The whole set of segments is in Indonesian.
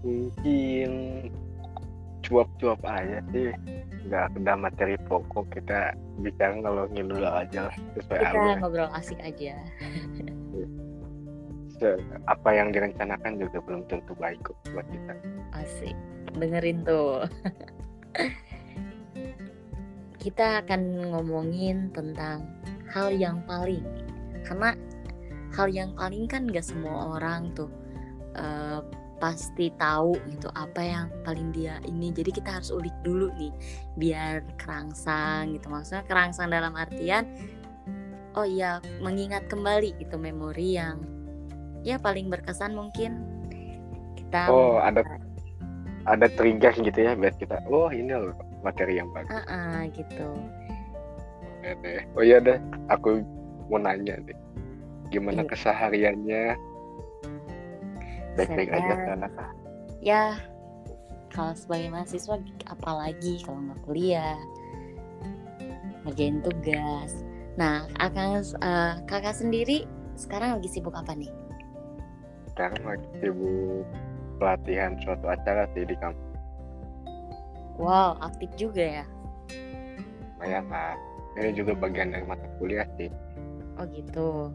mungkin cuap-cuap aja sih nggak ada materi pokok kita bicara kalau ngidul aja lah sesuai Kita alur ngobrol asik aja. Apa yang direncanakan juga belum tentu baik kok buat kita Asik. Dengerin tuh. Kita akan ngomongin tentang hal yang paling. Karena hal yang paling kan gak semua orang tuh eh, pasti tahu gitu apa yang paling dia ini. Jadi kita harus ulik dulu nih biar kerangsang gitu. Maksudnya kerangsang dalam artian oh iya mengingat kembali gitu memori yang ya paling berkesan mungkin kita oh ada ada trigger gitu ya biar kita oh ini loh materi yang bagus Ah, ah, gitu. Oh iya deh aku mau nanya deh gimana Iya. kesehariannya baik-baik aja kan Ya, kalau sebagai mahasiswa apalagi kalau nggak kuliah, ngerjain tugas. Nah, akan eh, kakak sendiri sekarang lagi sibuk apa nih? sekarang lagi sibuk pelatihan suatu acara sih di kampus Wow, aktif juga ya. lumayan lah ini juga bagian dari mata kuliah sih Oh gitu.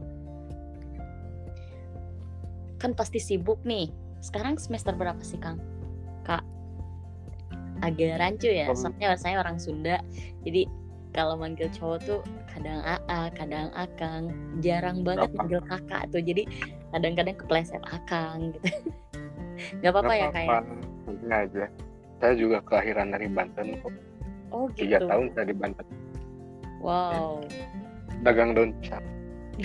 Kan pasti sibuk nih. Sekarang semester berapa sih Kang? Kak? Agak rancu ya. Soalnya saya orang Sunda. Jadi kalau manggil cowok tuh kadang AA, kadang Akang. Jarang banget Gampang. manggil kakak tuh. Jadi kadang-kadang kepleset Akang gitu. Gak apa-apa ya Nggak kayak. apa-apa, santai aja saya juga kelahiran dari Banten kok Oh tiga gitu. tahun saya di Banten Wow. dagang daun pisang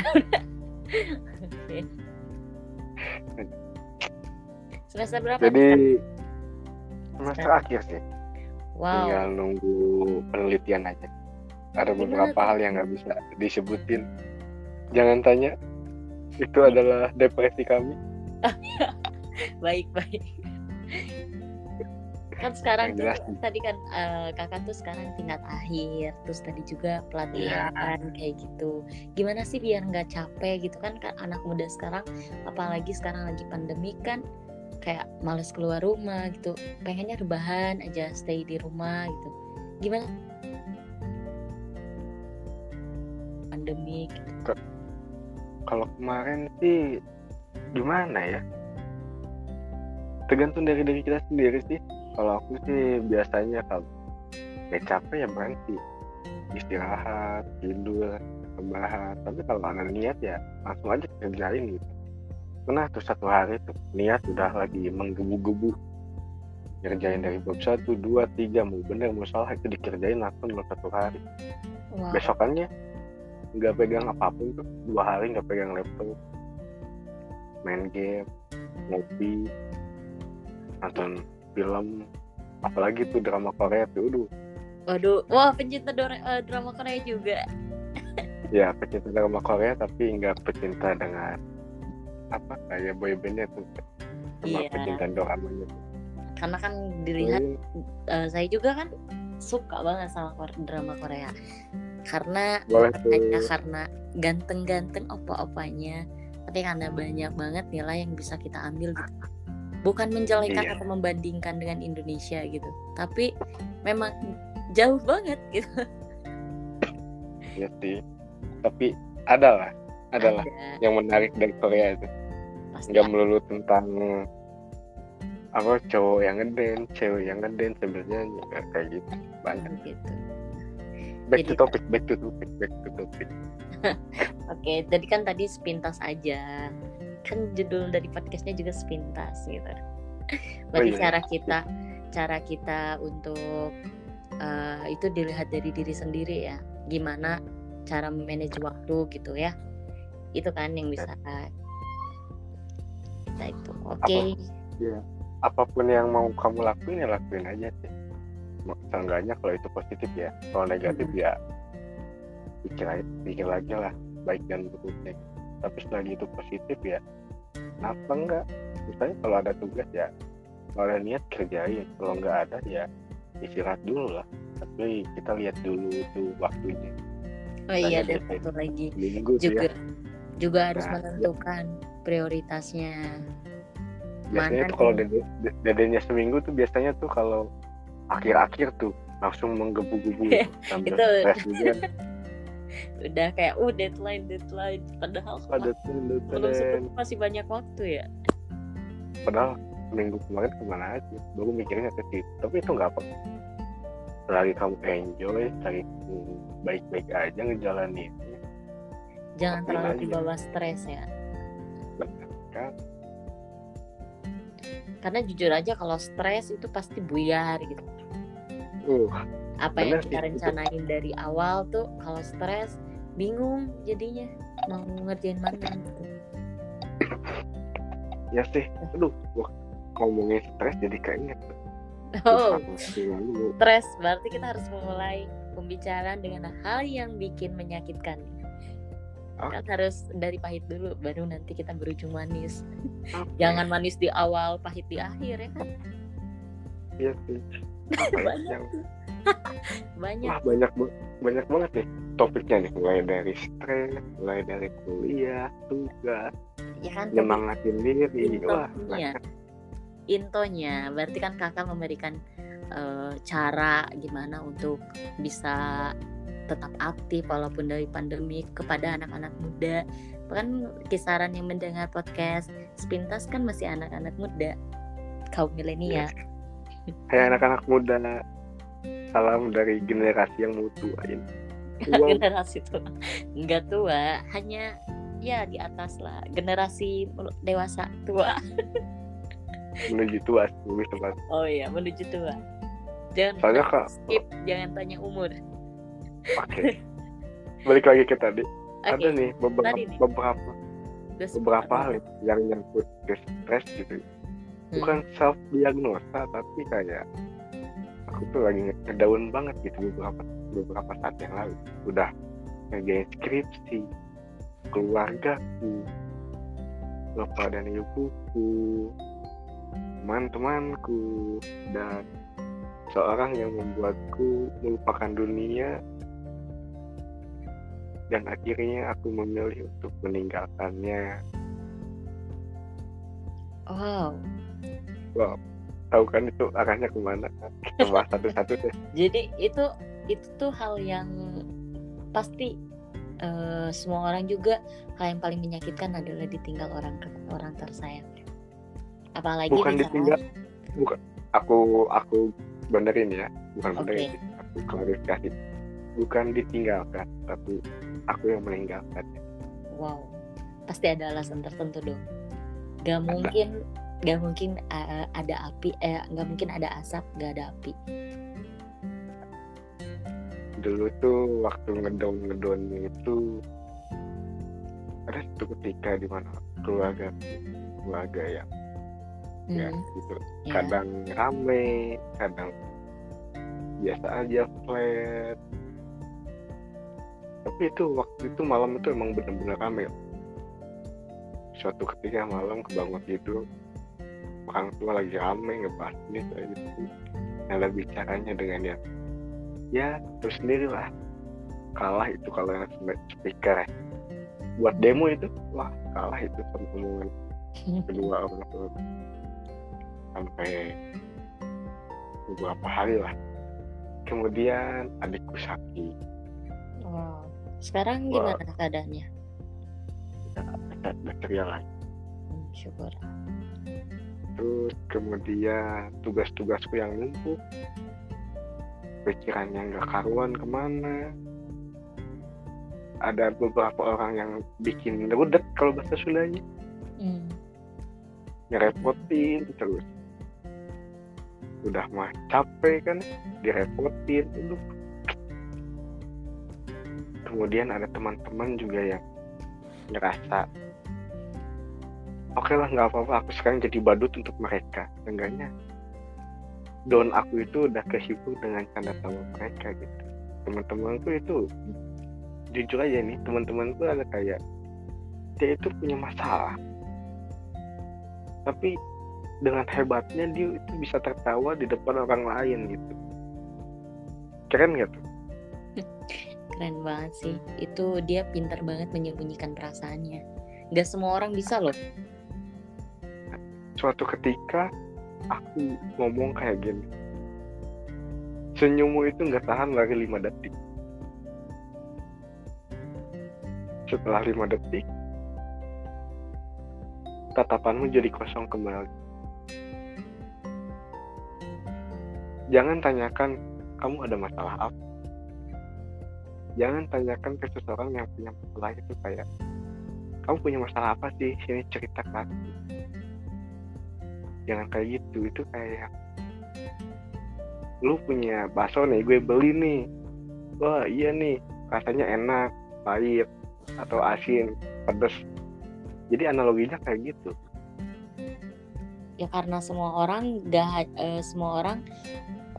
Oke. Semester berapa? jadi semester Sekarang. akhir sih? Wow. tinggal nunggu penelitian aja ada Gimana beberapa tuh? hal yang nggak bisa disebutin jangan tanya itu adalah depresi kami baik baik kan sekarang tuh tadi kan eh, kakak tuh sekarang tingkat akhir terus tadi juga pelatihan Iya. kayak gitu. Gimana sih biar nggak capek gitu? Kan kan anak muda sekarang apalagi sekarang lagi pandemi kan kayak males keluar rumah gitu. Pengennya rebahan aja stay di rumah gitu. Gimana? Pandemi gitu. kalau kemarin sih gimana ya? Tergantung dari diri kita sendiri sih kalau aku sih biasanya kalau ya capek ya berhenti. Istirahat tidur rebahan tapi kalau ada niat ya langsung aja kerjain gitu. Pernah tuh satu hari tuh niat udah lagi menggebu-gebu. Kerjain dari bab satu dua tiga mau bener mau salah itu dikerjain langsung dalam satu hari. Wow. besokannya nggak pegang apa pun tuh dua hari nggak pegang laptop. Main game ngopi nonton film apalagi tuh drama Korea tuh udah waduh wah pencinta dora- eh, drama Korea juga. Ya pecinta drama Korea tapi nggak pecinta dengan apa kayak boybandnya tuh. Sama Iya. pecinta doramanya tuh. Karena kan dilihat eh, saya juga kan suka banget sama drama Korea. Karena hanya karena ganteng-ganteng opa-opanya tapi karena banyak banget nilai yang bisa kita ambil gitu bukan menjelekan Iya. atau membandingkan dengan Indonesia gitu. Tapi memang jauh banget gitu. Ya sih. Tapi ada lah ada. yang menarik dari Korea itu. Pasti nggak melulu tentang apa cowok yang ngeden, cewek yang ngeden sebenarnya nggak kayak gitu. Banyak. gitu. Back Jadi- to topic, back to topic, back to topic. oke jadi kan tadi sepintas aja kan judul dari podcastnya juga sepintas gitu. Berarti iya. cara kita cara kita untuk eh, itu dilihat dari diri sendiri ya. Gimana cara manage waktu gitu ya. Itu kan yang bisa kita itu. Oke. Apa pun yang mau kamu lakuin ya lakuin aja sih. Seenggaknya kalau itu positif ya, kalau negatif Mhm. ya pikir pikir lagi lah. Baik dan buruknya. Tapi selagi itu positif ya, kenapa enggak? Misalnya kalau ada tugas ya, kalau ada niat kerjain, kalau nggak ada ya istirahat dulu lah. Tapi kita lihat dulu itu waktunya. oh iya dan deh. satu lagi Minggu tuh juga ya. juga harus Nah, menentukan prioritasnya biasanya Mana tuh kalau dede, dedenya seminggu tuh biasanya tuh kalau akhir-akhir tuh langsung menggebu-gebu sambil Itu- stres juga udah kayak uh deadline deadline. Padahal ada belum sebelum masih banyak waktu ya? Padahal minggu kemarin ke mana aja? Baru mikirnya ke situ tapi itu nggak apa selagi kamu enjoy kamu baik-baik aja ngejalanin jangan Lakuin terlalu dibawa stres ya? Kan karena jujur aja kalau stres itu pasti buyar gitu. Uh apa yang kita sih, rencanain dari awal tuh kalau stres bingung jadinya mau ngerjain mana gitu. ya sih. Aduh wah ngomongin stres jadi kayaknya oh. Stres berarti kita harus memulai pembicaraan dengan hal yang bikin menyakitkan. Ah. kan harus dari pahit dulu baru nanti kita berujung manis. Jangan manis di awal pahit di akhir ya kan? Iya sih. Ya Banyak yang banyak. Wah banyak ba- banyak banget nih topiknya nih. Mulai dari stres mulai dari kuliah tugas ya kan nyemangatin diri. Wah intonya. banyak. intonya berarti kan kakak memberikan eh, cara gimana untuk bisa tetap aktif walaupun dari pandemi kepada anak-anak muda. Kan kisaran yang mendengar podcast sepintas kan masih anak-anak muda? Kaum milenial. Hai anak-anak muda salam dari generasi yang mutu ini. Wow generasi tua. Nggak tua hanya ya di atas lah. Generasi dewasa tua. Menuju tua sih, tepat. Oh iya menuju tua. Jangan Soalnya, Kak, skip jangan tanya umur. Oke. Balik lagi ke tadi. Oke. ada nih beberapa Tadi nih. beberapa udah beberapa hal ya yang nyangkut ke stres gitu. Hmm. bukan self diagnosa tapi kayak aku tuh lagi ngedown banget gitu beberapa beberapa saat yang lalu. Udah ngerjain skripsi keluargaku bapak dan ibuku teman-temanku dan seorang yang membuatku melupakan dunia. Dan akhirnya aku memilih untuk meninggalkannya. Wow. Wow tahu kan itu arahnya ke mana? Kita bahas satu-satu deh. Jadi itu itu tuh hal yang pasti eh, semua orang juga hal yang paling menyakitkan adalah ditinggal orang orang tersayang. Apalagi bukan di saat- ditinggal bukan. Aku aku benerin ya bukan Oke. benerin. Aku klarifikasi. Bukan ditinggalkan tapi aku yang meninggalkan. Wow pasti ada alasan tertentu dong. Gak mungkin gak mungkin eh, ada api eh gak mungkin ada asap gak ada api. Dulu tuh waktu ngedown ngedown itu ada satu ketika di mana keluarga keluarga yang ya Hmm, gitu. Ya. kadang rame kadang biasa aja flat. Tapi itu waktu itu malam itu emang bener-bener rame. Suatu ketika malam kebangun tidur orang tua lagi rame ngebahas ini kayak gitu. Ada bicaranya dengan yang ya terus sendiri lah kalah itu kalau yang speaker ya. buat demo itu wah kalah itu omongan kedua orang tua. Sampai beberapa hari lah. Kemudian adikku sakit. Wow. Sekarang Wah. gimana keadaannya? Ada bakteria lagi. Hmm, syukur terus kemudian tugas-tugasku yang numpuk pikirannya nggak karuan ke mana. Ada beberapa orang yang bikin rudet kalau bahasa Sundanya. Hmm, ngerepotin terus. Udah mah capek kan direpotin. Itu kemudian ada teman-teman juga yang ngerasa oke lah nggak apa-apa. Aku sekarang jadi badut untuk mereka. Enggaknya down aku itu udah kehibur dengan canda tawa mereka gitu. Teman-temanku itu jujur aja nih teman-temanku ada kayak dia itu punya masalah. Tapi dengan hebatnya dia itu bisa tertawa di depan orang lain gitu. Keren gak tuh? Keren banget sih. Itu dia pintar banget menyembunyikan perasaannya. Nggak semua orang bisa loh suatu ketika aku ngomong kayak gini. Senyummu itu nggak tahan lagi lima detik. Setelah lima detik tatapanmu jadi kosong kembali. Jangan tanyakan kamu ada masalah apa? Jangan tanyakan ke seseorang yang punya masalah itu kayak kamu punya masalah apa sih? Sini cerita kan jangan kayak gitu itu kayak lu punya bakso nih gue beli nih. Wah iya nih rasanya enak pahit atau asin pedes. Jadi analoginya kayak gitu. Ya karena semua orang gak uh, semua orang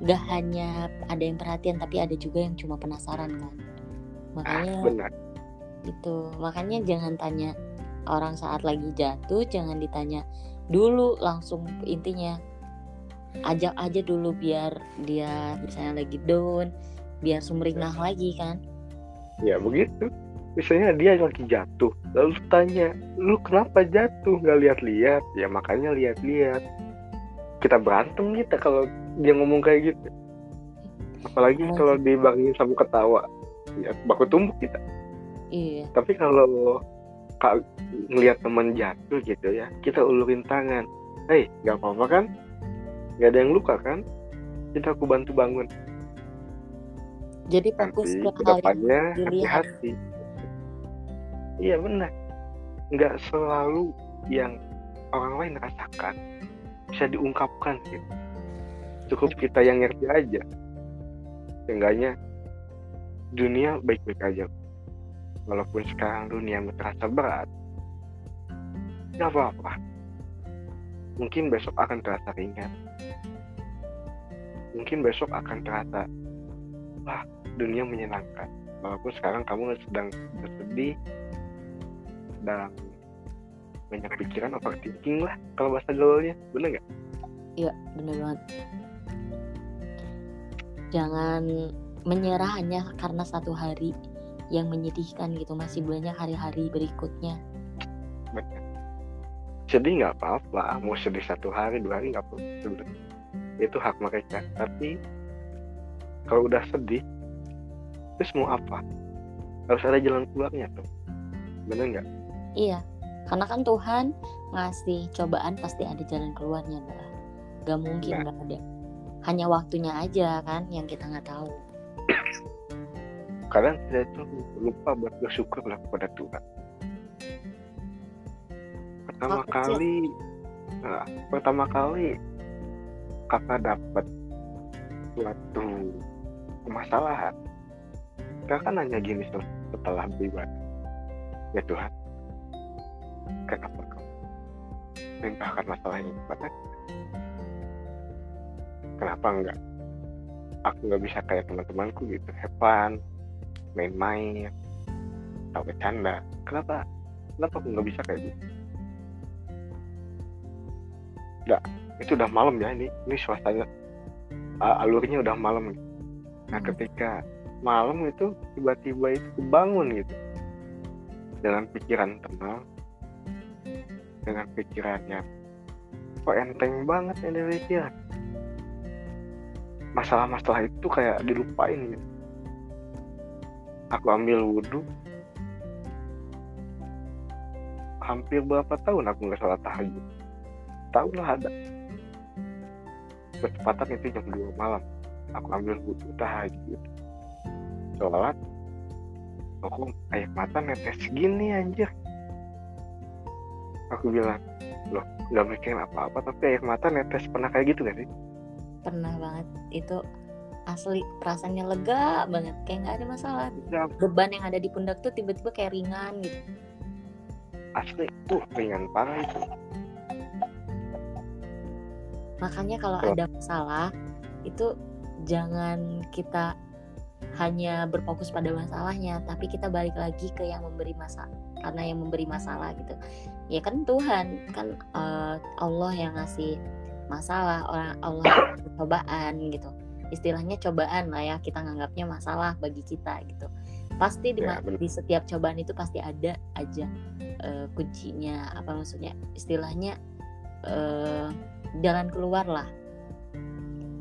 gak hanya ada yang perhatian tapi ada juga yang cuma penasaran kan? Makanya ah, benar. Itu makanya jangan tanya orang saat lagi jatuh jangan ditanya dulu langsung intinya ajak aja dulu biar dia misalnya lagi down biar sumringah lagi kan. Ya begitu. Misalnya dia lagi jatuh lalu tanya lu kenapa jatuh? Nggak lihat-lihat. Ya makanya lihat-lihat. Kita berantem kita kalau dia ngomong kayak gitu. Apalagi oh. kalau dibangun sama ketawa. Ya baku tumbuk kita. Iya. Tapi kalau ngelihat teman jatuh gitu ya kita ulurin tangan. Hei nggak apa-apa kan? Nggak ada yang luka kan? Kita aku bantu bangun. Jadi fokus Nanti, ke depannya hati-hati. Iya benar. Nggak selalu yang orang lain rasakan. Bisa diungkapkan gitu cukup kita yang ngerti aja. Seenggaknya dunia baik-baik aja walaupun sekarang dunia terasa berat nggak apa-apa. Mungkin besok akan terasa ringan. Mungkin besok akan terasa wah dunia menyenangkan. Walaupun sekarang kamu sedang bersedih dan banyak pikiran overthinking lah kalau bahasa gaulnya. Bener nggak? Iya bener banget. Jangan menyerah hanya karena satu hari yang menyedihkan gitu masih banyak hari-hari berikutnya. Benar. sedih nggak apa-apa mau sedih satu hari dua hari nggak apa-apa. Itu hak mereka. Tapi kalau udah sedih terus mau apa? Harus ada jalan keluarnya tuh. Bener nggak? Iya. Karena kan Tuhan ngasih cobaan pasti ada jalan keluarnya lah gak mungkin nggak ada. Hanya waktunya aja kan yang kita nggak tahu kadang kita itu lupa buat bersyukur lah kepada Tuhan. Pertama kali nah, pertama kali kakak dapat suatu permasalahan kakak kan nanya gini setelah beribadah ya Tuhan kenapa kau limpahkan masalah ini kepada kenapa enggak? Aku nggak bisa kayak teman-temanku gitu hepan main-main atau bercanda. Kenapa kenapa aku nggak bisa kayak gitu? Nggak itu udah malam ya ini ini suasana uh, alurnya udah malam. Nah hmm. ketika malam itu tiba-tiba itu kebangun gitu. Dengan pikiran tenang dengan pikirannya kok enteng banget Indonesia masalah-masalah itu kayak dilupain gitu aku ambil wudhu. Hampir berapa tahun aku nggak salah tahajud? Tahun lah ada. Kecepatan itu jam 2 malam. Aku ambil wudhu tahajud. Sholat. Aku air mata netes gini anjir. Aku bilang loh nggak mikirin apa-apa tapi air mata netes pernah kayak gitu gak sih? Pernah banget. Itu asli perasaannya lega banget kayak nggak ada masalah. Ya. beban yang ada di pundak tuh tiba-tiba kayak ringan gitu. Asli uh ringan parah itu. Makanya kalau oh. ada masalah itu jangan kita hanya berfokus pada masalahnya tapi kita balik lagi ke yang memberi masalah karena yang memberi masalah gitu. Ya kan Tuhan kan uh, Allah yang ngasih masalah orang Allah cobaan gitu istilahnya cobaan lah ya kita nganggapnya masalah bagi kita gitu. Pasti di, ya, di setiap cobaan itu pasti ada aja uh, kuncinya apa maksudnya istilahnya uh, jalan keluar lah.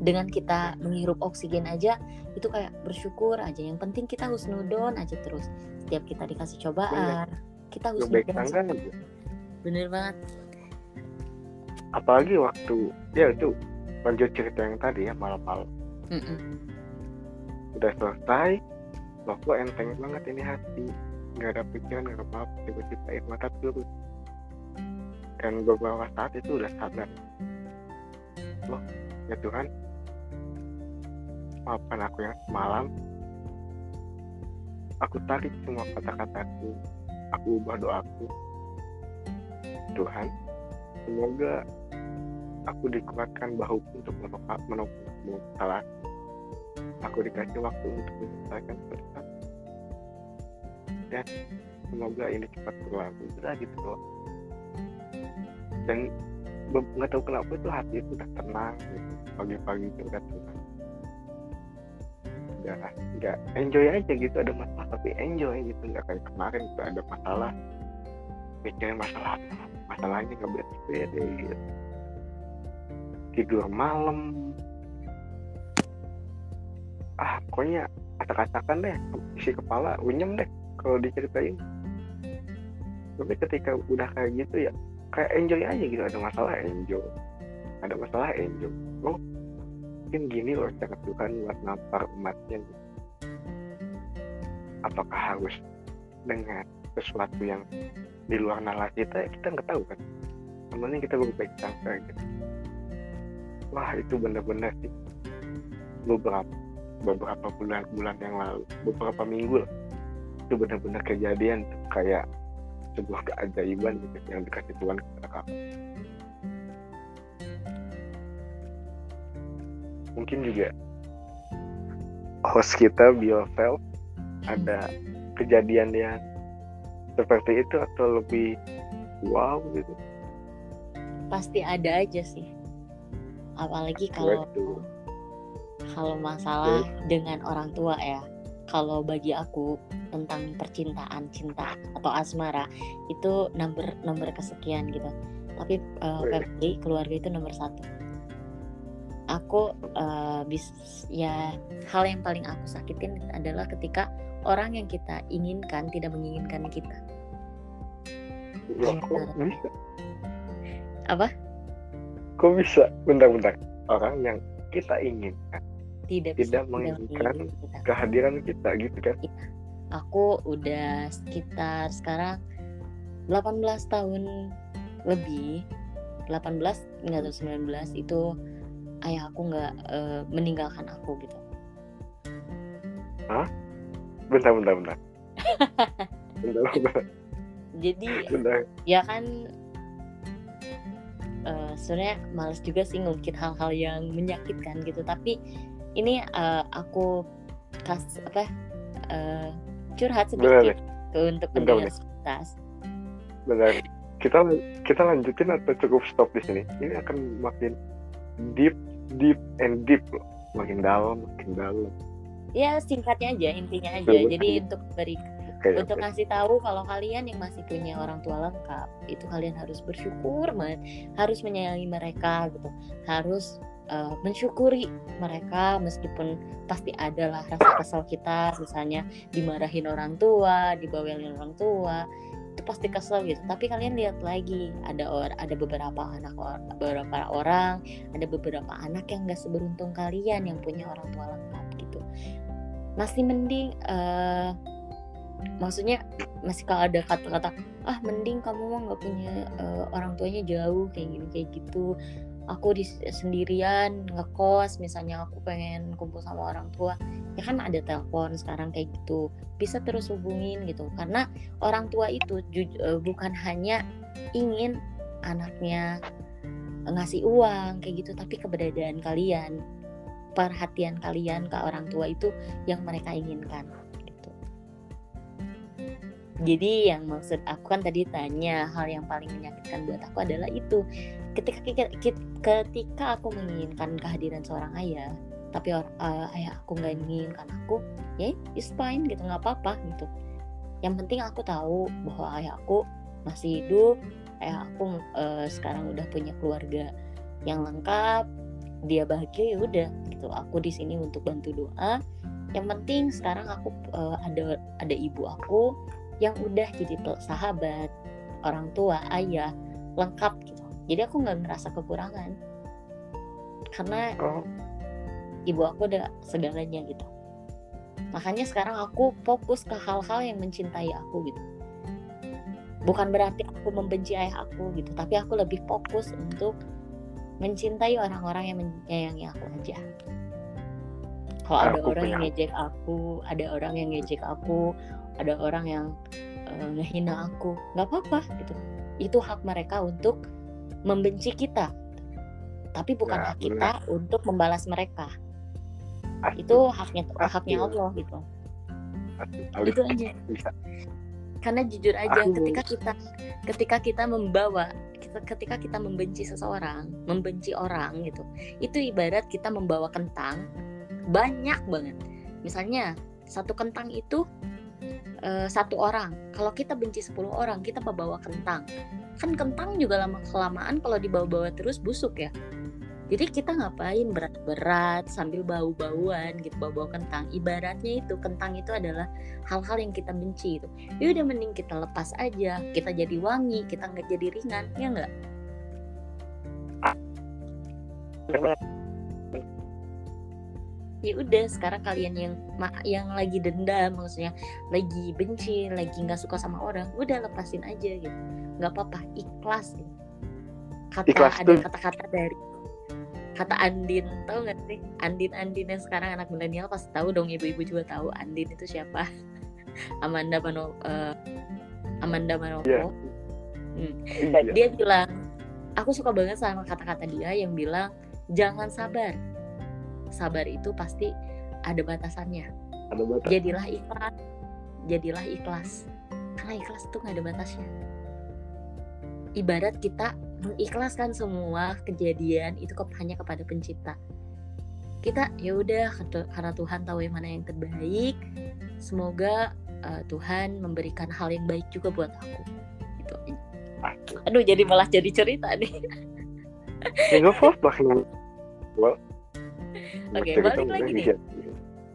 Dengan kita menghirup oksigen aja itu kayak bersyukur aja. Yang penting kita husnudon aja terus. Setiap kita dikasih cobaan Bener. kita husnudon bener banget. Apalagi waktu ya itu lanjut cerita yang tadi ya malam-malam mm udah selesai loh kok enteng banget ini hati. Nggak ada pikiran nggak ada apa-apa tiba-tiba air mata turun dan beberapa saat itu udah sadar. Loh ya Tuhan. Maafkan aku yang semalam. Aku tarik semua kata-kataku. Aku ubah doaku. Tuhan semoga aku dikuatkan bahu untuk menopang salah. Aku dikasih waktu untuk menyelesaikan pesan dan semoga ini cepat berlalu. Udah gitu loh dan nggak tahu kenapa itu hati itu udah tenang gitu. Pagi-pagi itu udah tenang. Udah nggak enjoy aja gitu. Ada masalah tapi enjoy gitu. Nggak kayak kemarin itu ada masalah. Mikirin masalah masalahnya nggak beres gitu. Tidur malam ah pokoknya acak-acakan deh isi kepala unyem deh kalau diceritain. Tapi ketika udah kayak gitu ya kayak enjoy aja gitu ada masalah enjoy. Ada masalah enjoy. Oh mungkin gini loh cara Tuhan buat nampar umatnya gitu. apakah harus dengan sesuatu yang di luar nalar kita ya kita nggak tahu kan. Namanya kita berbaik sangka gitu wah itu benar-benar sih. Beberapa beberapa bulan-bulan yang lalu beberapa minggu lah. Itu benar-benar kejadian kayak sebuah keajaiban gitu yang dikasih Tuhan kepada kamu. Mungkin juga host kita Biovel ada kejadian yang seperti itu atau lebih wow gitu? Pasti ada aja sih. Apalagi kalau kalau masalah dengan orang tua ya kalau bagi aku tentang percintaan cinta atau asmara itu nomor nomor kesekian gitu. Tapi uh, family keluarga itu nomor satu. Aku uh, bis ya hal yang paling aku sakitin adalah ketika orang yang kita inginkan tidak menginginkan kita. Ya, kok bisa? apa? Kok bisa? Bentar-bentar orang yang kita inginkan tidak, tidak menginginkan kehadiran kita gitu kan? Iya. Aku udah sekitar sekarang 18 tahun lebih. 18 nggak tahu 19 itu ayah aku nggak uh, meninggalkan aku gitu. Hah? bentar bentar bentar. Bentar, bentar. jadi bentar. ya kan uh, sebenarnya males juga sih ngungkit hal-hal yang menyakitkan gitu. Tapi ini uh, aku kas apa uh, curhat sedikit Benar. untuk pendengar. Benar. Kita kita lanjutin atau cukup stop di sini? Ini akan makin deep, deep and deep loh. Makin dalam, makin dalam. Ya singkatnya aja, intinya aja. Jadi untuk beri okay, untuk okay. ngasih tahu kalau kalian yang masih punya orang tua lengkap itu kalian harus bersyukur banget harus menyayangi mereka gitu harus uh, mensyukuri mereka meskipun pasti ada lah rasa kesal kita misalnya dimarahin orang tua dibawelin orang tua itu pasti kesel gitu. Tapi kalian lihat lagi ada or ada beberapa anak or beberapa orang ada beberapa anak yang gak seberuntung kalian yang punya orang tua lengkap gitu. Masih mending uh, maksudnya masih kalau ada kata-kata ah mending kamu mah nggak punya uh, orang tuanya jauh kayak gini kayak gitu aku di sendirian ngekos misalnya aku pengen kumpul sama orang tua ya kan ada telepon sekarang kayak gitu. Bisa terus hubungin gitu. Karena orang tua itu uh, bukan hanya ingin anaknya ngasih uang kayak gitu tapi keberadaan kalian perhatian kalian ke orang tua itu yang mereka inginkan jadi yang maksud aku kan tadi tanya hal yang paling menyakitkan buat aku adalah itu ketika ketika aku menginginkan kehadiran seorang ayah tapi uh, ayah aku nggak menginginkan aku ya it's fine gitu nggak apa-apa gitu. Yang penting aku tahu bahwa ayah aku masih hidup ayah aku uh, sekarang udah punya keluarga yang lengkap dia bahagia ya udah gitu. Aku di sini untuk bantu doa. Yang penting sekarang aku uh, ada ada ibu aku yang udah jadi sahabat orang tua ayah lengkap gitu jadi aku nggak ngerasa kekurangan. Karena oh. ibu aku udah segalanya gitu. Makanya sekarang aku fokus ke hal-hal yang mencintai aku gitu. Bukan berarti aku membenci ayah aku gitu tapi aku lebih fokus untuk mencintai orang-orang yang menyayangi aku aja. Kalau ada orang yang ngejek aku ada orang yang ngejek aku ada orang yang uh, ngehina aku nggak apa-apa gitu. Itu hak mereka untuk membenci kita. Tapi bukan ya, hak kita bener. untuk membalas mereka. Itu haknya haknya Allah gitu. Itu aja. Karena jujur aja Aku... ketika kita ketika kita membawa ketika kita membenci seseorang membenci orang gitu itu ibarat kita membawa kentang banyak banget. Misalnya satu kentang itu uh, satu orang. Kalau kita benci 10 orang kita membawa kentang. Kan kentang juga lama kelamaan kalau dibawa-bawa terus busuk ya. Jadi kita ngapain berat-berat sambil bau-bauan gitu bawa-bawa kentang. Ibaratnya itu kentang itu adalah hal-hal yang kita benci itu. Ya udah mending kita lepas aja. Kita jadi wangi kita nggak jadi ringan. Ya nggak ya udah sekarang kalian yang yang lagi dendam maksudnya lagi benci lagi nggak suka sama orang udah lepasin aja gitu nggak apa-apa ikhlas gitu. kata ikhlas ada kata-kata dari kata Andin tahu nggak sih Andin Andin yang sekarang anak milenial pasti tahu dong ibu-ibu juga tahu Andin itu siapa Amanda Mano uh, Amanda Manopo yeah. hmm. yeah. dia bilang aku suka banget sama kata-kata dia yang bilang jangan sabar sabar itu pasti ada batasannya. Ada batas. jadilah ikhlas jadilah ikhlas. Karena ikhlas itu nggak ada batasnya. Ibarat kita mengikhlaskan semua kejadian itu hanya kepada pencipta. Kita ya udah karena Tuhan tahu yang mana yang terbaik semoga uh, Tuhan memberikan hal yang baik juga buat aku. Itu aduh jadi malah jadi cerita nih. Nggak apa-apa well, oke okay, balik lagi nih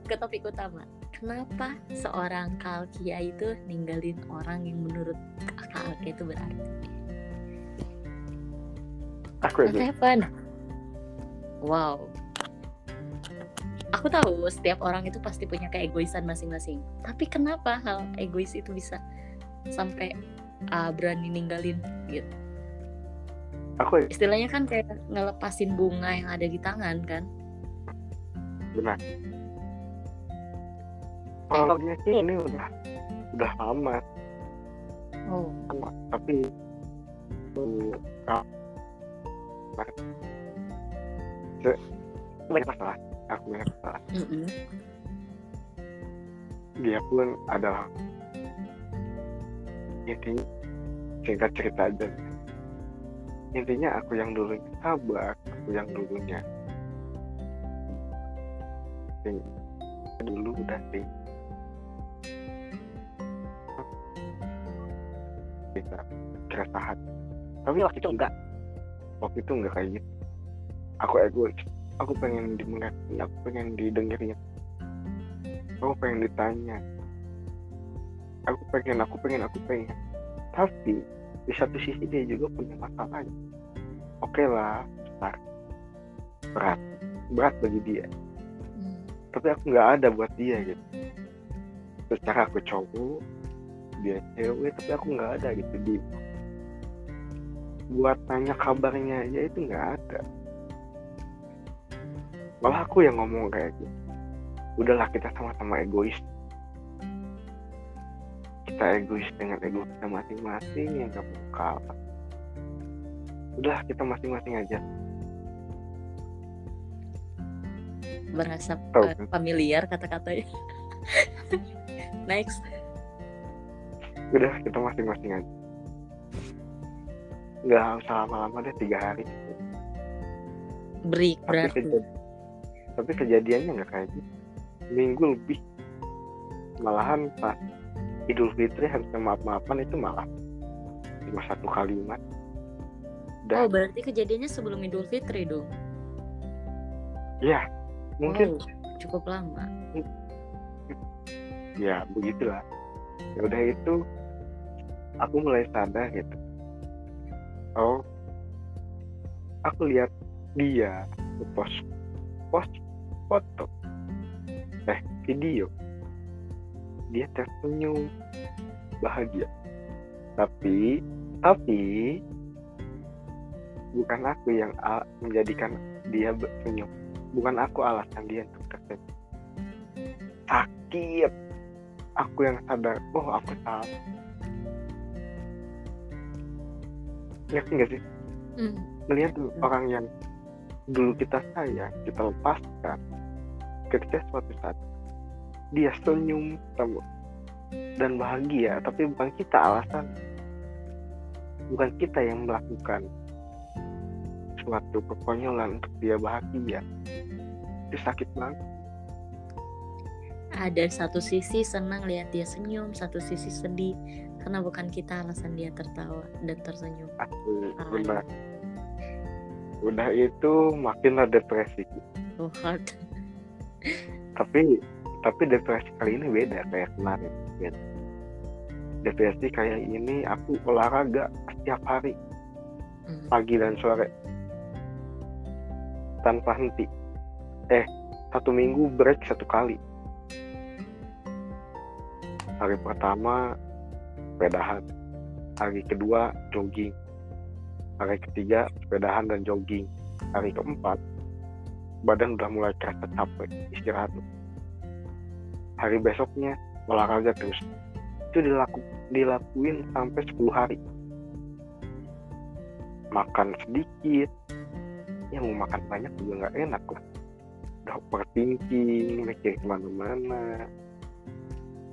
ke topik utama kenapa seorang Kalkia itu ninggalin orang yang menurut Kalkia itu berarti Aku. Heaven. Wow. Aku tahu setiap orang itu pasti punya keegoisan masing-masing. Tapi kenapa hal egois itu bisa sampai uh, berani ninggalin gitu? Aku istilahnya kan kayak ngelepasin bunga yang ada di tangan kan? Benar. Kalau sih ini udah udah lama. Oh. Tapi uh, banyak masalah aku banyak masalah mm -hmm. dia pun adalah intinya singkat cerita aja intinya aku yang dulunya sabar aku yang dulunya dulu udah sih. Kita keresahan tapi waktu itu enggak. Waktu itu nggak kayak gitu. Aku egois aku pengen dimengerti aku pengen didengerin. Aku pengen ditanya. Aku pengen aku pengen aku pengen. Tapi di satu sisi dia juga punya masalah. Oke okay lah besar berat. Berat bagi dia. Tapi aku nggak ada buat dia gitu. Secara aku cowok dia cewek tapi aku nggak ada gitu. Di buat tanya kabarnya aja itu nggak ada. Malah aku yang ngomong kayak gitu. Udahlah kita sama-sama egois. Kita egois dengan ego kita masing-masing yang gak mau kalah. Udah kita masing-masing aja merasa oh. uh, familiar kata-katanya. Next. Udah kita masing-masing aja. Nggak usah lama-lama deh tiga hari. Break tapi, kejadian, tapi kejadiannya nggak kayak gitu. Minggu lebih. Malahan pas Idul Fitri harusnya maaf-maafan itu malah cuma satu kalimat. Udah. Oh, berarti kejadiannya sebelum Idul Fitri dong. ya mungkin Oh, cukup lama. ya begitulah. Ya udah itu aku mulai sadar gitu. Oh aku lihat dia post post foto. Eh video. Dia tersenyum bahagia. Tapi tapi bukan aku yang menjadikan dia bersenyum bukan aku alasan dia untuk tersenyum sakit. Aku yang sadar. Oh aku salah ngerti gak sih? Hmm. melihat tuh orang yang dulu kita sayang kita lepaskan ketika suatu saat dia senyum kamu dan bahagia. Tapi bukan kita alasan. Bukan kita yang melakukan suatu kekonyolan untuk dia bahagia itu sakit banget Ada satu sisi senang lihat dia senyum, satu sisi sedih karena bukan kita alasan dia tertawa dan tersenyum. Asli, Ah, udah udah itu makinlah depresi Oh, hard. tapi tapi depresi kali ini beda kayak kemarin gitu. depresi kayak ini aku olahraga setiap hari Hmm. pagi dan sore tanpa henti eh satu minggu break satu kali. Hari pertama sepedahan. Hari kedua jogging. Hari ketiga sepedahan dan jogging. Hari keempat badan udah mulai kerasa capek istirahat. Hari besoknya olahraga terus. Itu dilaku, dilakuin sampai 10 hari. Makan sedikit. Ya mau makan banyak juga nggak enak lah overthinking mikir ke mana-mana.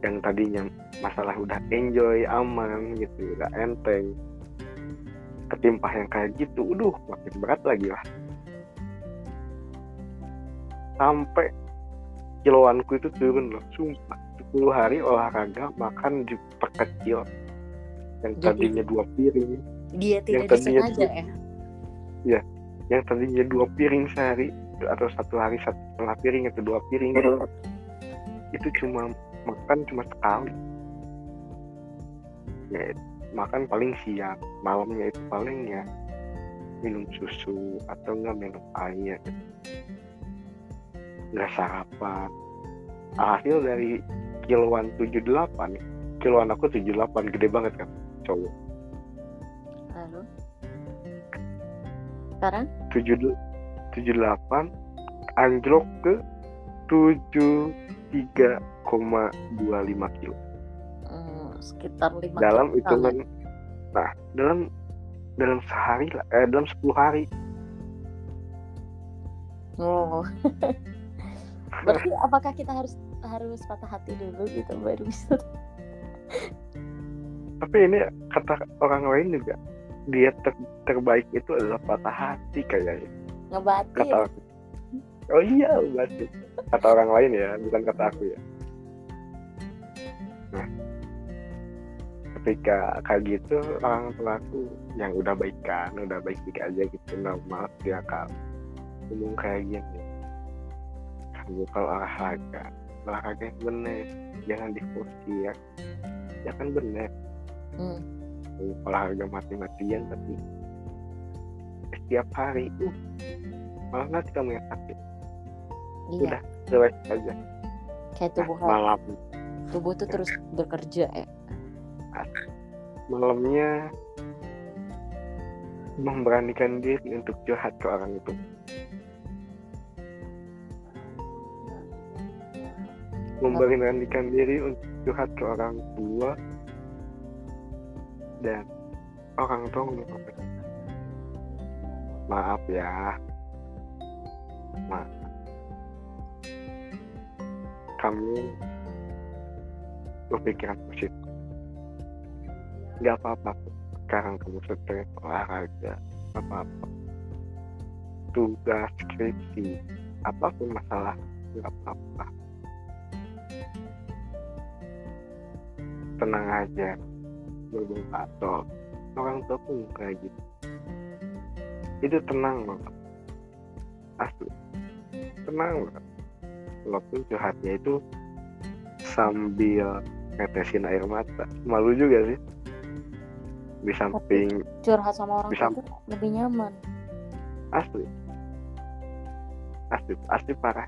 Yang tadinya masalah udah enjoy aman gitu udah enteng. Ketimpah yang kayak gitu udah makin berat lagi lah. Sampai kiloanku itu turun loh sumpah. 10 hari olahraga makan diperkecil yang Jadi- tadinya dua piring. Dia tidak tadinya disengaja tuh- ya. yang tadinya dua piring sehari atau satu hari satu setengah piring atau dua piring. Itu cuma makan cuma sekali. Ya makan paling siang malamnya itu paling ya minum susu atau enggak minum air. Nggak sarapan. Hasil dari kiloan 78 kiloan aku 78 gede banget kan cowok. Lalu? Sekarang? Tujuh tujuh delapan anjlok ke tujuh tiga koma dua lima kilo. Hmm, sekitar lima dalam kilo hitungan nah dalam dalam sehari lah eh dalam 10 hari. Oh. Berarti apakah kita harus harus patah hati dulu gitu baru bisa? Tapi ini kata orang lain juga dia ter- terbaik itu adalah patah hati kayaknya ngebatin? kata aku oh iya berarti kata orang lain ya bukan kata aku ya. Nah ketika kayak gitu orang tua aku yang udah baikan udah baik-baik aja gitu normal dia kan ngomong kayak gini. Kamu kalau olahraga olahraga yang bener jangan diforsir ya kan bener. Hmm. Kamu olahraga mati-matian tapi setiap hari uh malah nanti kamu yang sakit. Iya. Udah. relax aja. Kayak nah, tubuh malam. Tubuh tuh terus bekerja ya. malamnya memberanikan diri untuk curhat ke orang itu. Memberanikan diri untuk curhat ke orang tua dan orang tua ngomong maaf ya maaf kamu berpikiran positif. Nggak apa-apa sekarang kamu stres olahraga apa-apa. Tugas skripsi apa pun masalah nggak apa-apa. Tenang aja. Berbau atau orang tua pun kayak gitu. Itu tenang banget asli tenang banget walaupun curhatnya itu sambil netesin air mata. Malu juga sih. Di samping curhat sama orang Bisa- tuh lebih nyaman. Asli. Asli asli parah.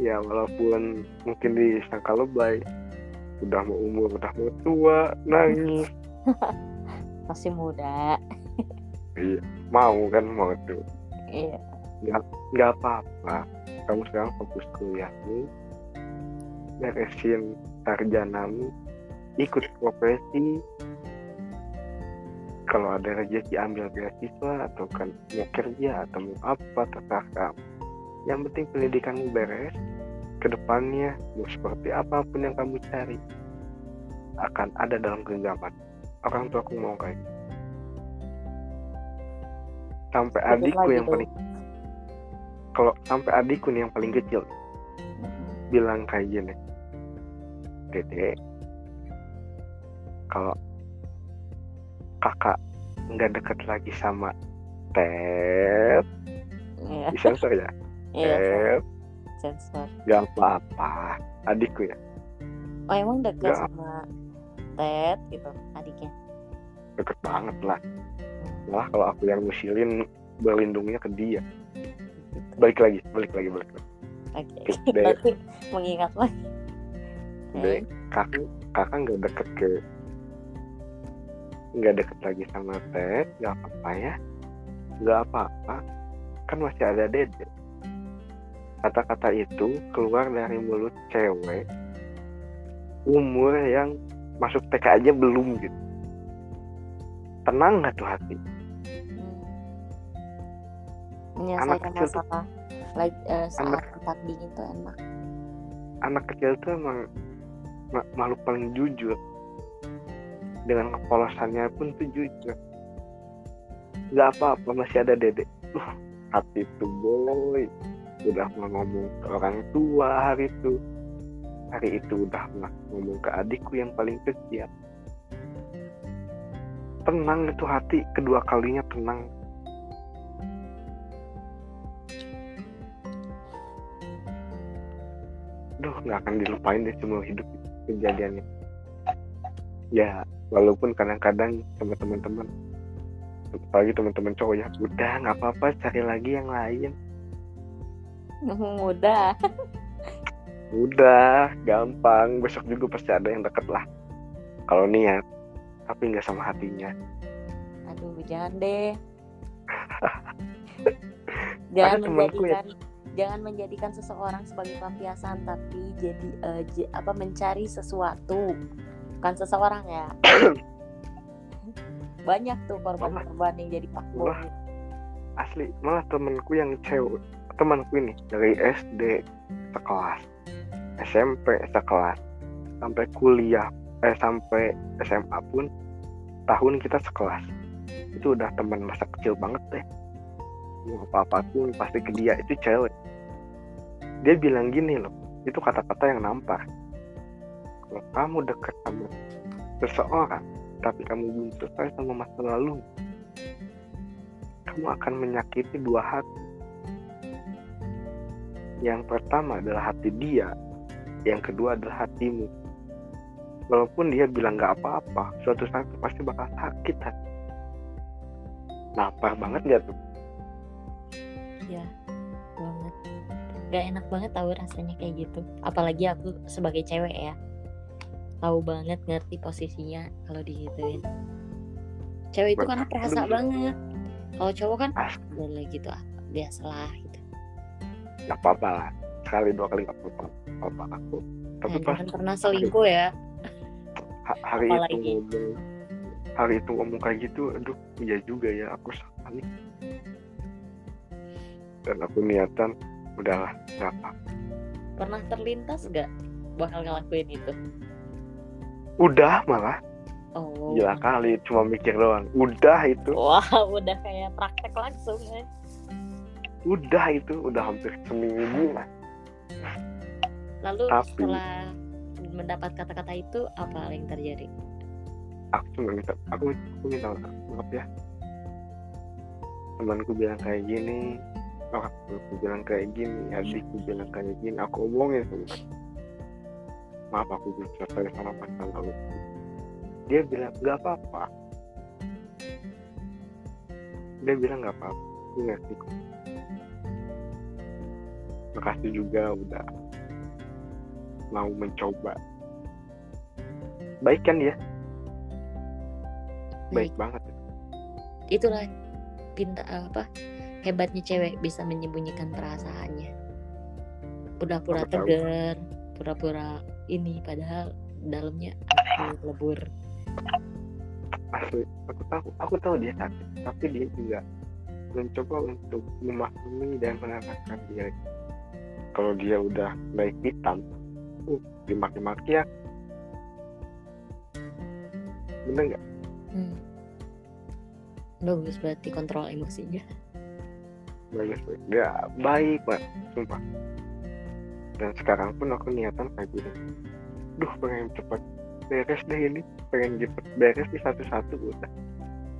Ya walaupun mungkin disangka lebay. Udah mau umur udah mau tua nangis. Masih muda. Iya mau kan mau tuh. Iya nggak apa-apa. Kamu sekarang fokus kuliahmu beresin sarjanamu ikut profesi. Kalau ada rezeki ambil beasiswa atau kan mau kerja atau mau apa terserah kamu. Yang penting pendidikanmu beres ke depannya mau seperti apa pun yang kamu cari akan ada dalam genggaman. Orang tua aku mau kayak gitu. sampai adikku yang paling kalau sampai adikku nih yang paling kecil. Bilang kayak gini. Dede kalau kakak nggak deket lagi sama Ted iya. di sensor ya? Iya Ted sensor. Nggak apa-apa. Adikku ya? Oh emang dekat Nggak. sama Ted gitu adiknya? Deket banget lah. Malah kalau aku yang ngusilin berlindungnya ke dia. Balik lagi balik lagi balik lagi. Oke, berarti mengingat lagi. Dek, kakak kakak nggak deket ke nggak deket lagi sama Ted nggak apa-apa ya. Nggak apa-apa kan masih ada dede. Kata-kata itu keluar dari mulut cewek umur yang masuk TK aja belum gitu. Tenang nggak tuh hati Menyelesaikan kecil tuh- masalah like, eh, saat Anak- dingin tuh enak. anak kecil tuh emang ma- makhluk paling jujur. Dengan kepolosannya pun tuh jujur. Nggak apa-apa masih ada dedek. Uh, hati tuh boy udah mau ngomong ke orang tua hari itu. Hari itu udah mau ngomong ke adikku yang paling kecil. Tenang itu hati kedua kalinya tenang Duh, nggak akan dilupain deh semua hidup kejadiannya. Ya, walaupun kadang-kadang sama teman-teman, apalagi teman-teman cowok ya, udah nggak apa-apa, cari lagi yang lain. Mudah. Udah, gampang. Besok juga pasti ada yang deket lah. Kalau niat, tapi nggak sama hatinya. Aduh, jangan deh. jangan temanku ya. Jangan menjadikan seseorang sebagai pelampiasan tapi jadi eh, j- apa mencari sesuatu bukan seseorang ya banyak tuh korban-korban yang jadi Wah. Asli, malah temanku yang cewek, temanku ini dari SD sekelas, SMP sekelas, sampai kuliah, eh sampai SMA pun tahun kita sekelas. Itu udah teman masa kecil banget deh. Mau apa pun pasti ke dia itu cewek. Dia bilang gini loh, itu kata-kata yang nampar. Kalau kamu dekat sama seseorang, tapi kamu belum selesai sama masa lalu, kamu akan menyakiti dua hati. Yang pertama adalah hati dia, yang kedua adalah hatimu. Walaupun dia bilang nggak apa-apa, suatu saat pasti bakal sakit hati. Nampar banget gak tuh? ya banget gak enak banget tahu rasanya kayak gitu apalagi aku sebagai cewek ya tahu banget ngerti posisinya kalau digituin cewek itu karena perasa banget kalau cowok kan Ah. boleh gitu ah, biasalah gitu Gak apa-apa lah. Sekali dua kali gak apa-apa. Apa aku. Tapi Nah, pas jangan pernah selingkuh ya ha- hari Apalagi. itu ngomong, hari itu ngomong kayak gitu, aduh iya juga ya aku salah nih. Dan aku niatan udahlah nggak apa. pernah terlintas gak bakal ngelakuin itu? Udah malah. Oh. Gila kali cuma mikir doang. Udah itu. wah udah kayak praktek langsung kan udah itu udah hampir seminggu lah. Lalu Tapi- setelah mendapat kata-kata itu apa yang terjadi? Aku cuma minta aku, aku minta maaf ya. Temanku bilang kayak gini orang tuaku bilang kayak gini? Adikku bilang kayak gini aku omongin semua maaf aku belum selesai sama masa lalu dia bilang nggak apa-apa. Dia bilang nggak apa-apa. Aku ngerti kok. Makasih juga udah mau mencoba. Baik kan ya baik, Baik. banget. Itulah pinta apa hebatnya cewek bisa menyembunyikan perasaannya. Pura-pura tegar pura-pura ini padahal dalamnya aku lebur. Asli aku tahu aku tahu dia sakit tapi dia juga mencoba untuk memahami dan menenangkan diri. Kalau dia udah naik hitam uh dimaki-maki ya. Bener nggak? Hmm. bagus berarti kontrol emosinya baik dia baik banget sumpah. Dan sekarang pun aku niatan kayak gini duh pengen cepet beres deh ini. Pengen cepet beres di satu-satu udah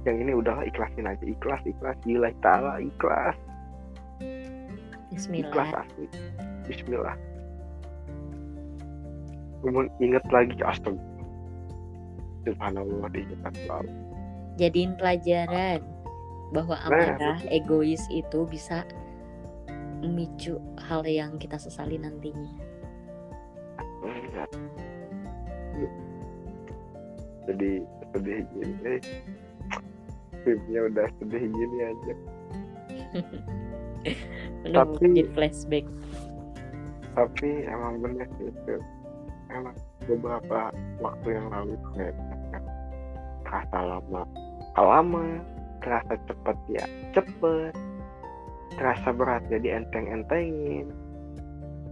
yang ini udahlah ikhlasin aja. Ikhlas ikhlas. Gila ta'ala ikhlas. Ikhlas asli. Bismillah. Kemudian inget lagi astaga Subhanallah diingat selalu. Jadiin pelajaran bahwa Nah, amarah egois itu bisa memicu hal yang kita sesali nantinya? Jadi sedih gini. Filmnya udah sedih gini aja. Tapi- flashback. Tapi emang bener sih itu. Emang beberapa waktu yang lalu kayak terasa lama. Lama terasa cepet ya. Cepet. Terasa berat jadi enteng-entengin.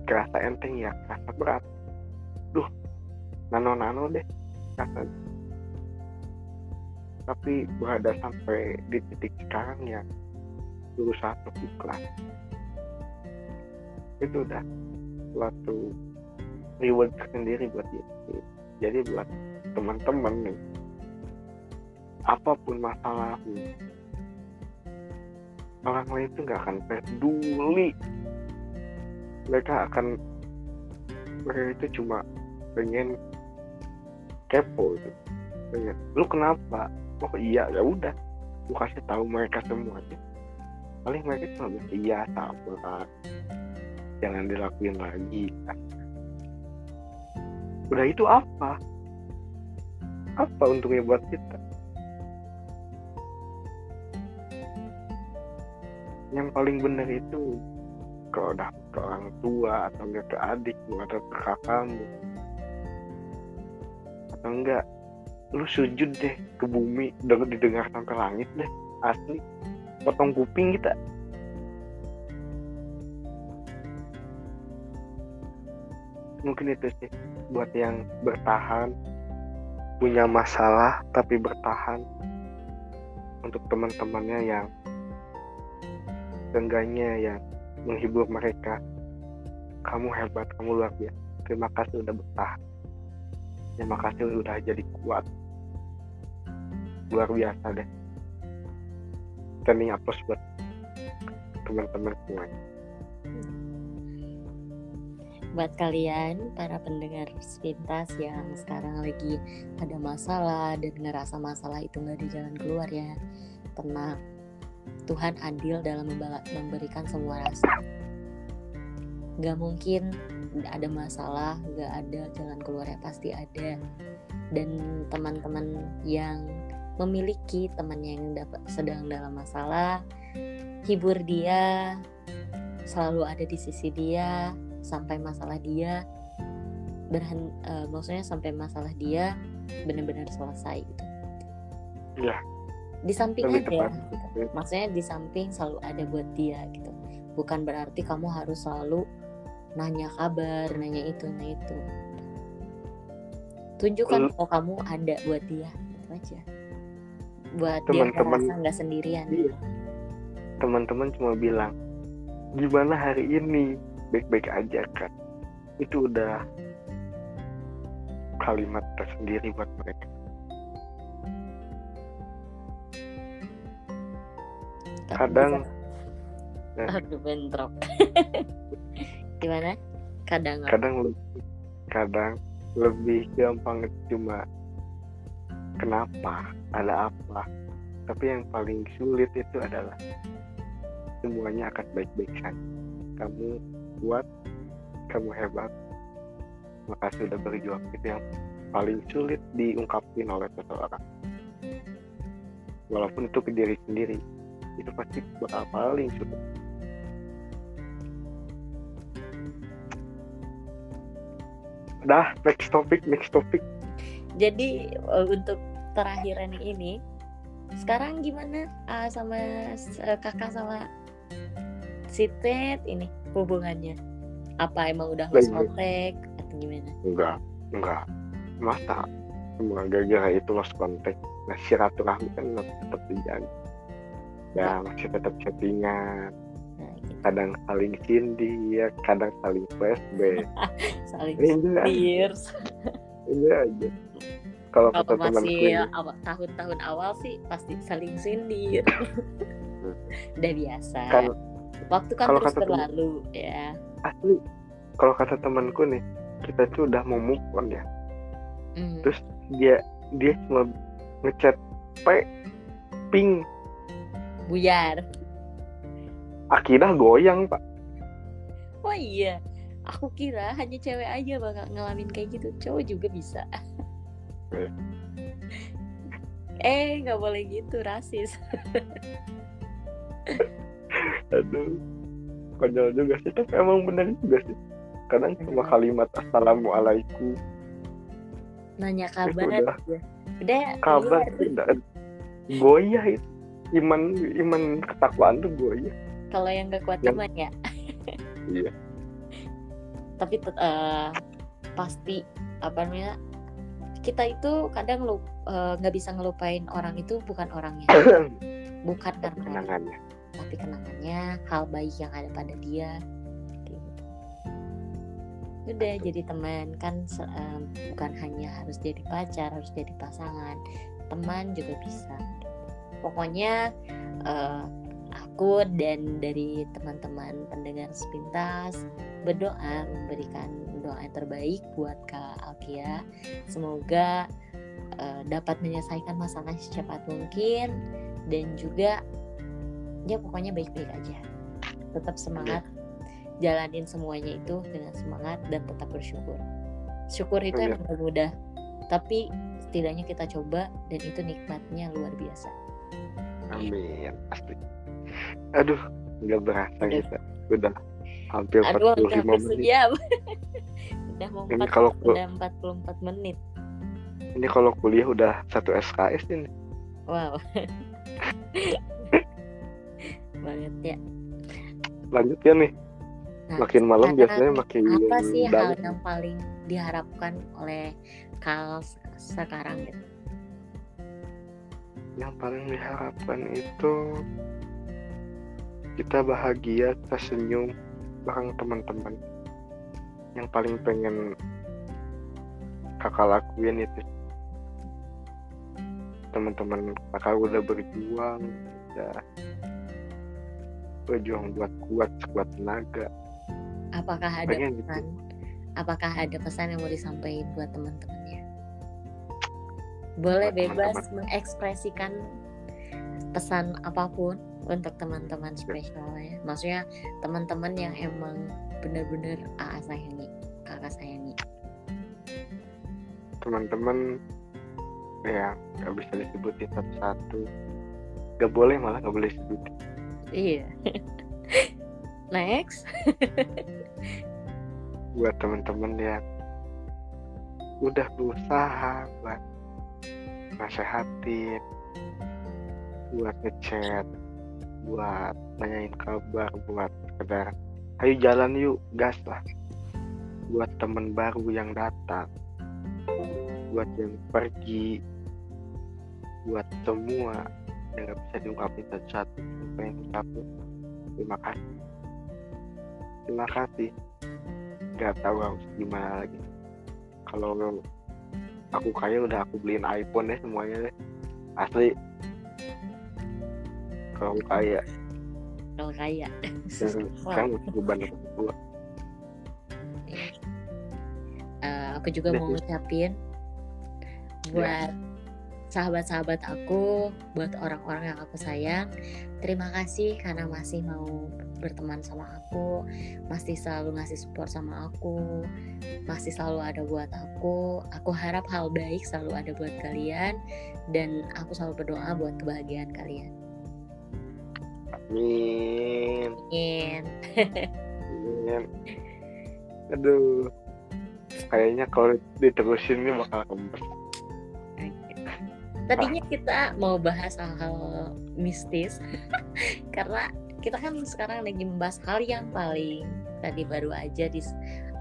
Terasa enteng ya terasa berat. Duh nano-nano deh rasanya tapi berada sampai di titik sekarang ya berusaha untuk ikhlas. Itu udah suatu reward sendiri buat dia. Jadi buat teman-teman nih apa pun masalahmu orang lain itu nggak akan peduli. Mereka akan mereka itu cuma pengen kepo gitu. Pengen lu kenapa? Oh iya ya udah lu kasih tahu mereka semuanya. Paling mereka cuma bilang iya sabar jangan dilakuin lagi. Udah itu apa? Apa untungnya buat kita yang paling benar itu kalau udah ke orang tua atau enggak ke adikmu atau ke kakakmu. Atau enggak lu sujud deh ke bumi denger didengar sampai langit deh asli. Potong kuping kita. Mungkin itu sih buat yang bertahan punya masalah tapi bertahan untuk teman-temannya yang seenggaknya yang menghibur mereka. Kamu hebat kamu luar biasa. Terima kasih udah bertahan. Terima kasih udah jadi kuat. Luar biasa deh. Standing applause buat teman-teman semuanya. Buat kalian para pendengar sepintas yang sekarang lagi ada masalah dan ngerasa masalah itu nggak ada jalan keluar ya tenang Tuhan adil dalam memberikan semua rasa. Nggak mungkin ada masalah nggak ada jalan keluarnya pasti ada. Dan teman-teman yang memiliki teman yang dapat sedang dalam masalah hibur dia selalu ada di sisi dia sampai masalah dia berhen eh, maksudnya sampai masalah dia benar-benar selesai gitu. Iya. Di samping Lebih aja tepat. gitu. maksudnya di samping selalu ada buat dia gitu bukan berarti kamu harus selalu nanya kabar nanya itu nanya itu tunjukkan Lu- kalau kamu ada buat dia itu aja buat dia Teman-teman- merasa nggak sendirian Iya. teman-teman cuma bilang gimana hari ini baik-baik aja kan itu udah kalimat tersendiri buat kadang Bisa. aduh bentrok. Gimana? Kadang kadang lebih kadang lebih gampang cuma kenapa? Ada apa? Tapi yang paling sulit itu adalah semuanya akan baik-baik saja. Kamu kuat kamu hebat makasih sudah berjuang. Itu yang paling sulit diungkapin oleh seseorang. Walaupun itu ke diri sendiri itu pasti bakal paling sulit dah next topic next topic. Jadi uh, untuk terakhiran ini sekarang gimana uh, sama uh, kakak sama si Ted ini hubungannya? Apa emang udah lost contact atau gimana? Enggak enggak. Masa cuma gara-gara itu lost contact nah silaturahmi kan tetap dijaga ya masih tetap chattingan. Nah, gitu. kadang saling ya kadang saling flashback. Saling tears ini aja. Kalau kata temanku masih tahun-tahun awal sih pasti saling sindir. Udah biasa. Kan waktu kan kalau terus kata temen- berlalu ya. Asli kalau kata temanku nih kita tuh udah mau move on ya. Hmm. terus dia dia cuma ngechat p ping buyar. Akidah goyang pak. Oh iya. Aku kira hanya cewek aja bakal ngalamin kayak gitu. Cowok juga bisa. Eh. eh nggak boleh gitu rasis. Aduh. Konyol juga sih tapi emang bener juga sih. Kadang cuma kalimat assalamualaikum. Nanya kabar udah. aja udah kabar tidak goyah itu iman iman ketakwaan tuh goyah kalau yang gak kuat Yang- iman ya. Iya. tapi eh, pasti apa namanya kita itu kadang lu eh, nggak bisa ngelupain orang itu bukan orangnya. Bukan karena kenangannya. Tapi kenangannya hal baik yang ada pada dia gitu. udah jadi teman kan em, bukan hanya harus jadi pacar harus jadi pasangan. Teman juga bisa pokoknya eh, aku dan dari teman-teman pendengar sepintas berdoa memberikan doa yang terbaik buat Kak Alkia. Semoga eh, dapat menyelesaikan masalah secepat mungkin dan juga ya pokoknya baik-baik aja. Tetap semangat jalanin semuanya itu dengan semangat dan tetap bersyukur. Syukur itu Iya. emang mudah tapi setidaknya kita coba dan itu nikmatnya luar biasa amin pasti. Aduh nggak berasa Udah. kita. Udah hampir aduh 45 udah hampir menit. sejam. Udah mau Ini 4, kalau- udah 44 menit. Ini kalau kuliah udah satu SKS ini. Wow. Banget ya. Lanjut ya nih. Nah, makin malam biasanya makin apa sih hal yang paling diharapkan oleh Kal sekarang? gitu yang paling diharapkan itu kita bahagia kita senyum bareng teman-teman. Yang paling pengen kakak lakuin itu. Teman-teman kakak udah berjuang udah berjuang buat kuat sekuat tenaga. Apakah ada pengen gitu. pesan? Apakah ada pesan yang mau disampaikan buat teman-temannya boleh bebas teman-teman. mengekspresikan pesan apa pun untuk teman-teman spesialnya. Maksudnya teman-teman yang emang bener-bener AA sayangi kakak sayangi. Teman-teman ya nggak bisa disebutin satu-satu. Nggak boleh malah nggak boleh disebutin iya. Next. Buat teman-teman yang udah berusaha buat nasehatin buat ngechat buat nanyain kabar buat sekedar ayo jalan yuk gas lah. Buat temen baru yang datang buat yang pergi buat semua yang gak bisa diungkapin satu-satu yang pengen ucapin terima kasih. Terima kasih. Nggak tahu harus gimana lagi. Kalau aku kaya udah aku beliin iPhone deh semuanya deh. Asli. Kalau aku kaya. Kalau kaya. Sekarang beban tua Eh, aku juga mau ngucapin buat sahabat-sahabat aku, buat orang-orang yang aku sayang. Terima kasih karena masih mau berteman sama aku, masih selalu ngasih support sama aku, masih selalu ada buat aku. Aku harap hal baik selalu ada buat kalian dan aku selalu berdoa buat kebahagiaan kalian. Amin. Amin. Amin. Aduh. Kayaknya kalau diterusin ini bakal kempes. Tadinya kita mau bahas hal-hal mistis karena kita kan sekarang lagi membahas hal yang paling tadi baru aja di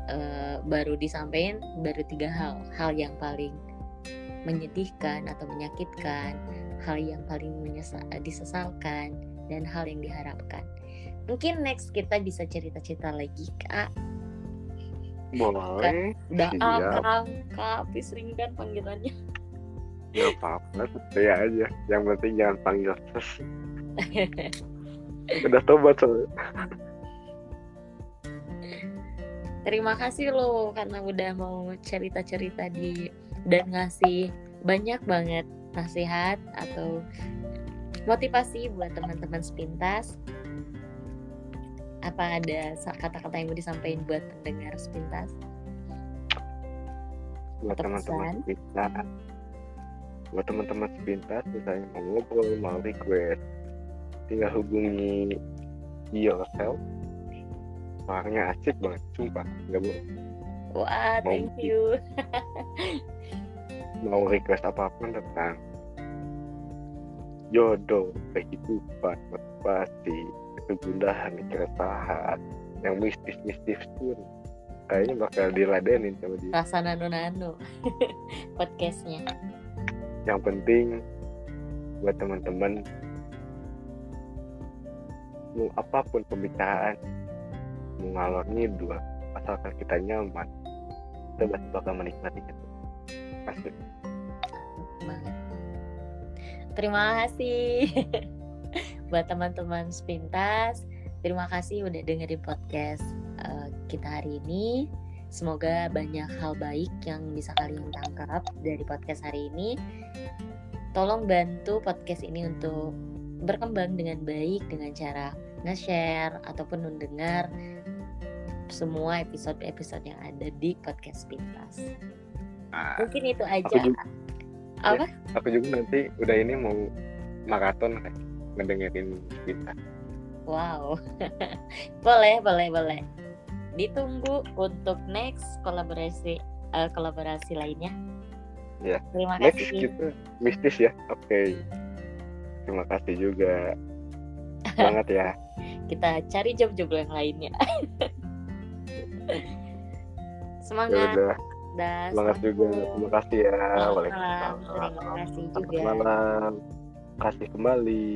uh, baru disampaikan baru tiga hal. Hal yang paling menyedihkan atau menyakitkan hal yang paling menyesal, disesalkan dan hal yang diharapkan. Mungkin next kita bisa cerita-cerita lagi kak. Boleh. udah akrab kak tapi sering kan panggilannya Gak apa-apa, santai aja. Yang penting jangan panggil ses. Udah tobat soalnya. Terima kasih loh karena udah mau cerita-cerita di dan ngasih banyak banget nasihat atau motivasi buat teman-teman sepintas. Apa ada kata-kata yang mau disampaikan buat pendengar sepintas? Buat teman-teman sepintas. Buat teman-teman sepintas, misalnya mau ngobrol, mau request, tinggal hubungi yourself. Orangnya asik banget, sumpah. Gak bohong. Wah, Mau thank you. mau request apa pun tentang jodoh, kehidupan, motivasi, kegundahan, keresahan, yang mistis-mistis pun kayaknya bakal diladenin sama dia. Rasa nano-nano podcastnya. Yang penting buat teman-teman mau apa pun pembicaraan mau ngalor ngidul asalkan kita nyaman kita pasti bakal menikmati itu pasti. Terima kasih buat teman-teman sepintas. Terima kasih udah dengerin podcast eh, kita hari ini. Semoga banyak hal baik yang bisa kalian tangkap dari podcast hari ini. Tolong bantu podcast ini untuk berkembang dengan baik dengan cara nge-share ataupun mendengar semua episode-episode yang ada di podcast Pintas. Nah, Mungkin itu aja. Aku juga- Apa? aku juga nanti udah ini mau maraton kayak ngedengerin kita Wow. boleh, boleh, boleh. Ditunggu untuk next kolaborasi eh, kolaborasi lainnya. Ya. Terima next kasih. kita mistis ya oke terima kasih juga banget ya Kita cari job-job yang lainnya. ya Semangat. udah Dah, semangat juga terima kasih ya Selamat. Waalaikumsalam Terima kasih Selamat juga. malam kasih kembali